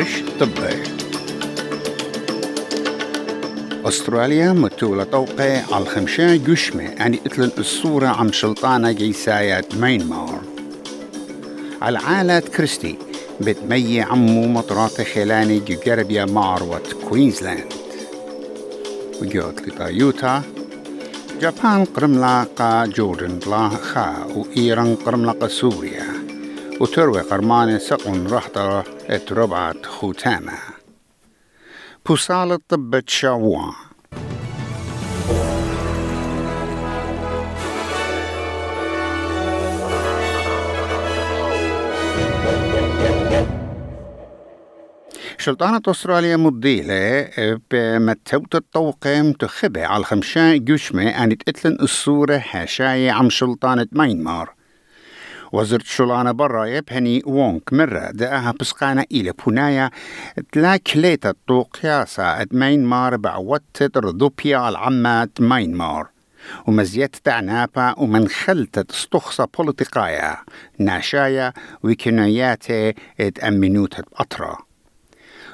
برش طبي أستراليا متولة توقع على الخمشة جشمة. يعني اتل الصورة عن شلطانة جيساية مينمار. على عالة كريستي بتمي عمو مطرات خلاني جربيا ماروت كوينزلاند. وجوت لطا جابان قرملاقة جوردن بلا خا وإيران قرملاقة سوريا. وتروي قرمانة سقن رحطة اتربعت خوتامة بوصالة طبة شاوان شلطانة أستراليا مضيلة بمتوت الطوقم تخبي على الخمشان جشمة أن تقتلن الصورة حاشاية عم شلطانة ماينمار وزرت شلانة برا يبهني وونك مرة دقاها بسقانة إلى بونايا تلا كليتا طوقياسة ماينمار بعوتت رضوبيا العمات ماينمار ومزيت تعنابا ومن خلتت استخصى بوليتيقايا. ناشايا وكناياتي اتأمنوت أطرا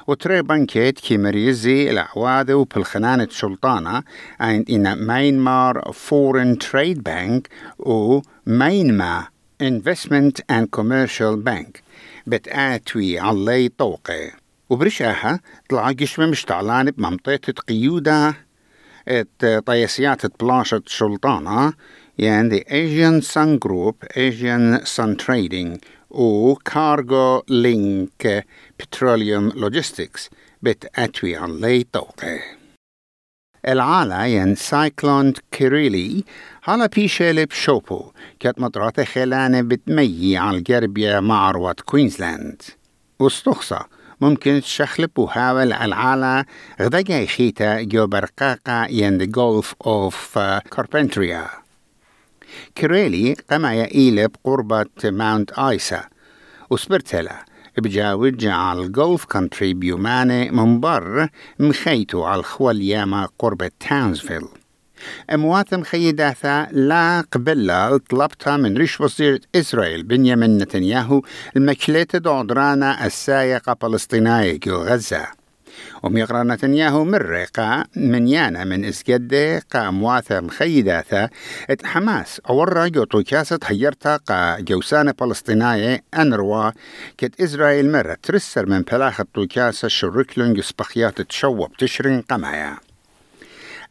وتري بانكيت كي مريزي العوادة وبالخنانة شلطانة عند إن ماينمار فورن تريد بانك و ماينما Investment and Commercial Bank. بتآتوي علي طوقي. وبرشاها طلع جشمة مشتعلان بمنطقة قيودة إت طيسيات بلاشة شلطانة يعني Asian Sun Group Asian Sun Trading. و Cargo Link Petroleum Logistics. بتأتوي علي طوقي. العالة ين سايكلون كيريلي هلا بيشيلب شوبو كانت مطرات خلانة بتميي على الجربية مع كوينزلاند. واستخصى ممكن تشخلب وهاول العالة جاي خيتا جو برقاقة ين the Gulf of كاربنتريا كريلي قما يقيلب قربة ماونت آيسا وسبرتلا بجاوج على الجولف كونتري بيوماني من بر مخيتو على الخوالياما قرب تاونزفيل أموات مخيداثا لا قبلة طلبتها من ريش وزير إسرائيل بنيامين نتنياهو المكلية دودرانا السايقة فلسطينية غزة. وميقرا نتنياهو مرقا من يانا من اسجد قا مواثا مخيداثا إت حماس اورا جوتو كاسة حيرتا قا جوسانة فلسطينية انروا كت إسرائيل مرة ترسر من بلاخة توكاسة شركلن يسبخيات تشوب تشرين قمايا.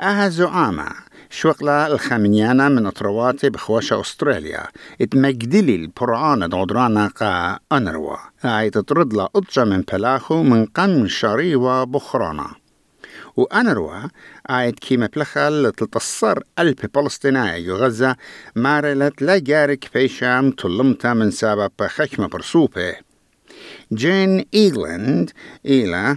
أها زعامة شوقلا الخامنيانا من اطرواتي بخواشة أستراليا. اتمجدلي البرعانة دودرانا قا أنروا. هاي تطرد لا أطجا من بلاخو من قم شريوة بخرانا. وأنروا آيت كيما بلخل تلتصر ألب فلسطينية. غزة مارلت لا جارك فيشام تلمتا من سبب خشمة برسوبة. جين إيغلاند إلى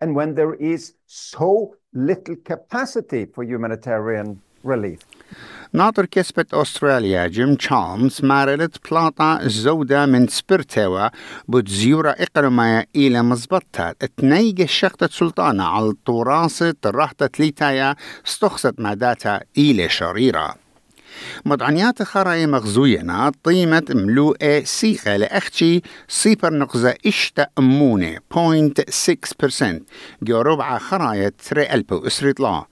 and when there is so little capacity for humanitarian relief. ناطر كسبت أستراليا جيم تشالمز مارلت بلاطا الزودة من سبرتوا بتزيورة إقرمايا إلى مزبطة تنيج الشقطة سلطانة على التراثة راحتة ليتايا استخصت ماداتا إلى شريرة مدعنيات خراي مغزوينا طيمة ملوءة سيخة لأختي سيبر نقزة إشتا أمونة 0.6% جو ربع خراية تري ألبو إسريطلا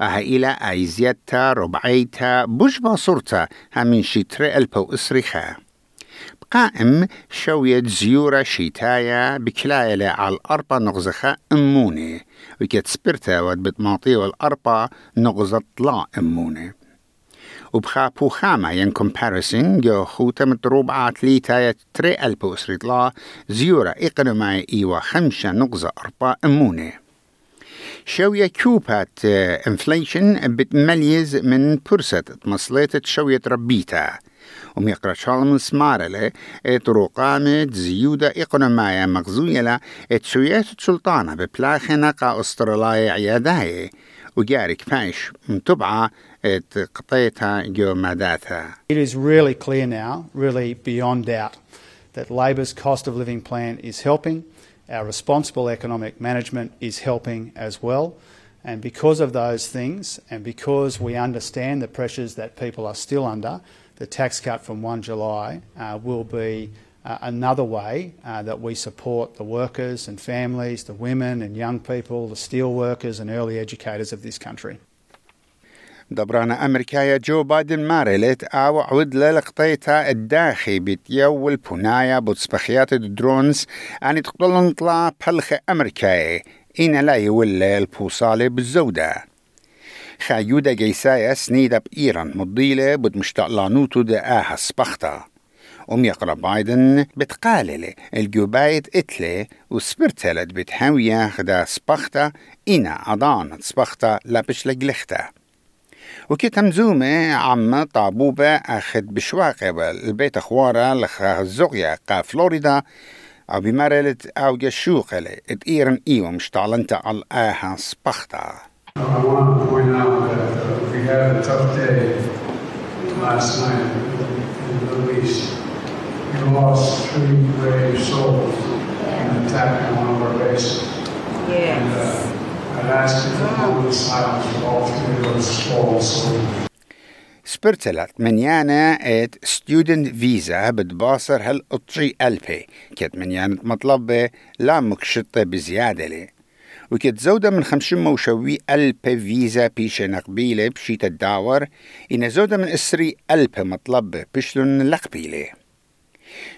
أها إلى أيزيتا ربعيتا بجبا صورتا همين شي تري ألبو إسريخا قائم شوية زيورة شيتايا بكلايلة على الأربع نغزخة أمونة. وكت سبرتا ود بتماطي والأربع نغزة طلا أمونة. وبخا خامة ين كومباريسن جو خوتا متروبعة عتليتا تري ألبو لا زيورة إقنماي إيوا خمسة نقزة أربعة أمونة. شوية كوبات انفليشن بتميز من برسة مصليتة شوية ربيتا. وميقرا شالم سمارلة ات رقامة زيودة إقنماية مغزويلة ات شويات سلطانة ببلاخنة قا أستراليا عياداية وجارك بايش متبعة ات قطيتها جو ماداتها It is really clear now, really beyond doubt, that Labor's cost of living plan is helping. Our responsible economic management is helping as well. And because of those things, and because we understand the pressures that people are still under, the tax cut from 1 July uh, will be uh, another way uh, that we support the workers and families, the women and young people, the steel workers and early educators of this country. دبرانا أمريكايا جو بايدن مارلت أو عود للقطيتا الداخي بتيو البنايا بتصبخيات الدرونز. أن تقتلن طلا بلخ أمريكاي إن لا يولي البوصالة بالزودة خايودة جيسايا سنيدة بإيران مضيلة بد مشتقلانوتو دا آها سبختا. أم يقرأ بايدن بتقالل الجوبايت إتلي وسبرتلت بتحاوية خدا سبختا إنا أضان سبختا لابش لجلختا وكي تمزومة عم طابوبة أخد بشواقة البيت أخوارا لخا الزغية قا فلوريدا أو بمرلت أو جشوقة إت إيران إيوة مشتعلنت على آها سبختا last night in the Middle East. We lost three brave souls in an attack on one of our bases. And uh, I'd ask you for a moment of silence for all three of those fallen souls. سبرتلت من يانا ات ستودنت فيزا بتباصر هل اطشي ألبي كت من يانا مطلبة لا مكشطة بزيادة لي وكت زودة من خمشين موشوي ألبي فيزا بيشة نقبيلة بشيت الداور إن زودة من إسري ألبي مطلبة بشلون لقبيلة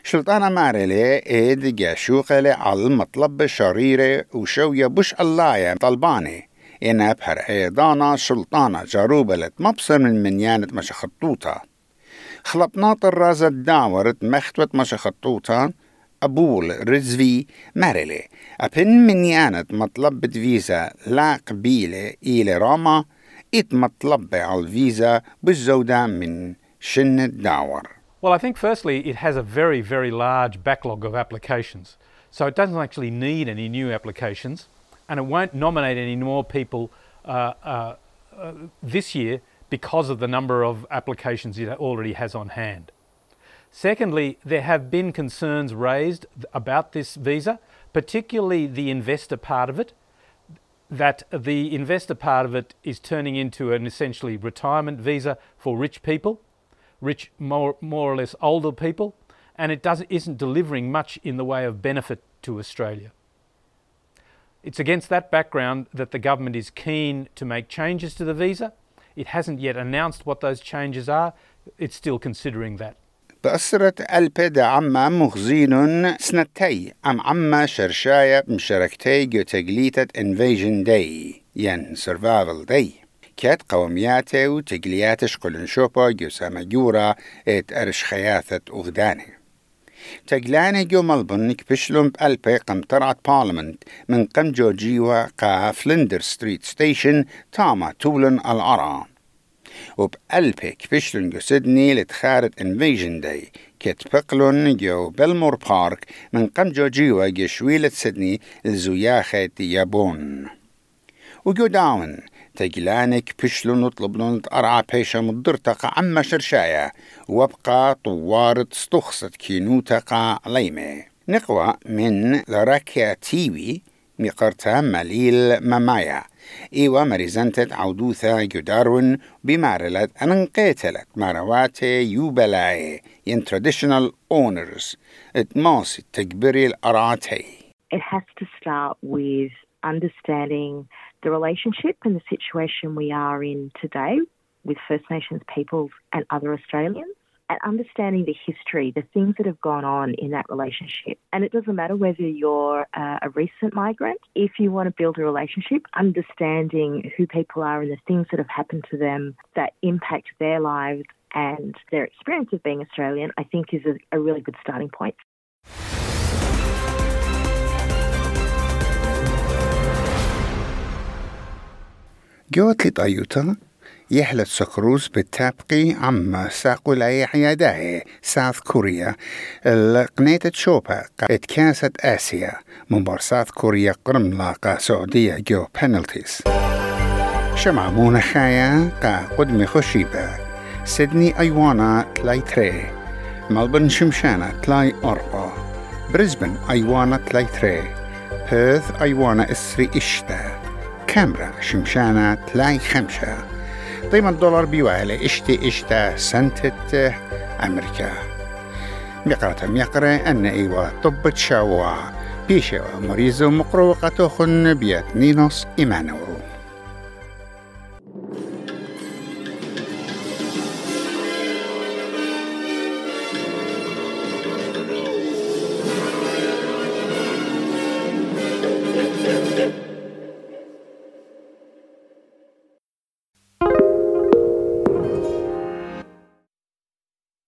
شلطانة مارلي إيد جاشوقة على المطلبة شريرة وشوية بش اللاية طلباني إن بحر أيضانا شلطانة جاروبلت مبصر من منيانة مشخطوطة خلطناط الرازة داورت مختوت مشخطوطة أبول رزفي مارلي أبن منيانة مطلبة فيزا لا قبيلة إلى روما إت مطلبة على الفيزا بالزودة من شن الداور. Well, I think firstly it has a very, very large backlog of applications. So it doesn't actually need any new applications and it won't nominate any more people uh, uh, uh, this year because of the number of applications it already has on hand. Secondly, there have been concerns raised about this visa, particularly the investor part of it, that the investor part of it is turning into an essentially retirement visa for rich people, rich, more, more or less older people, and it doesn't, isn't delivering much in the way of benefit to Australia. It's against that background that the government is keen to make changes to the visa. It hasn't yet announced what those changes are. It's still considering that. بأسرة ألبد عما مخزين سنتي أم عما شرشاية مشاركتي جو تقليتة انفيجن داي ين سرفايفل داي كات قومياته وتقليات شقلن شوبا جو سامجورا إت أرش خياثة أغداني. تقلاني جو ملبن كبشلون بألبي قم طرعت بارلمنت من قم جو جيوا قا فلندر ستريت ستيشن تاما تولن العرام وبألبي كبشلون جو سيدني لتخارت إنفيجن داي كت بقلون جو بلمور بارك من قم جو جيوا جو شويلة سيدني الزياخة يابون. وجو داون تجلانك بشلون نطلبلون أرعى بيشا مدرتقى عما شرشايا وابقى طوارت ستخصت كينوتقى ليمة. نقوى من لراكيا تيوي مقرتا مليل ممايا. إيوا مريزنتت عودوثا جدارون بمارلت أنقيتلت مرواتي يوبلاي. ين traditional owners. اتماس تكبري الأراتي It has to start with understanding the relationship and the situation we are in today with First Nations peoples and other Australians, and understanding the history, the things that have gone on in that relationship. And it doesn't matter whether you're uh, a recent migrant, if you want to build a relationship, understanding who people are and the things that have happened to them that impact their lives and their experience of being Australian, I think is a, a really good starting point. جوت لطايوتا يحلت سكروز بالتابقي عم ساقو لاي عياداه ساوث كوريا. القنية تشوبا اتكاسة آسيا من بار ساوث كوريا قرم لاقا سعودية جو بنالتيز شمع خايا قا قدمي خشيبة سيدني أيوانا تلاي تري. ملبن شمشانة تلاي أربعة بريسبن أيوانا تلاي تري. بيرث أيوانا إسري إشتا. كامرا شمشانة تلاي خمسة قيمة الدولار بيوالي اشتي اشتا سنتة أمريكا ميقرة ميقرة أن إيوا طبت شاوا بيشوا مريزو مقروقة خن بيات نينوس إيمانويل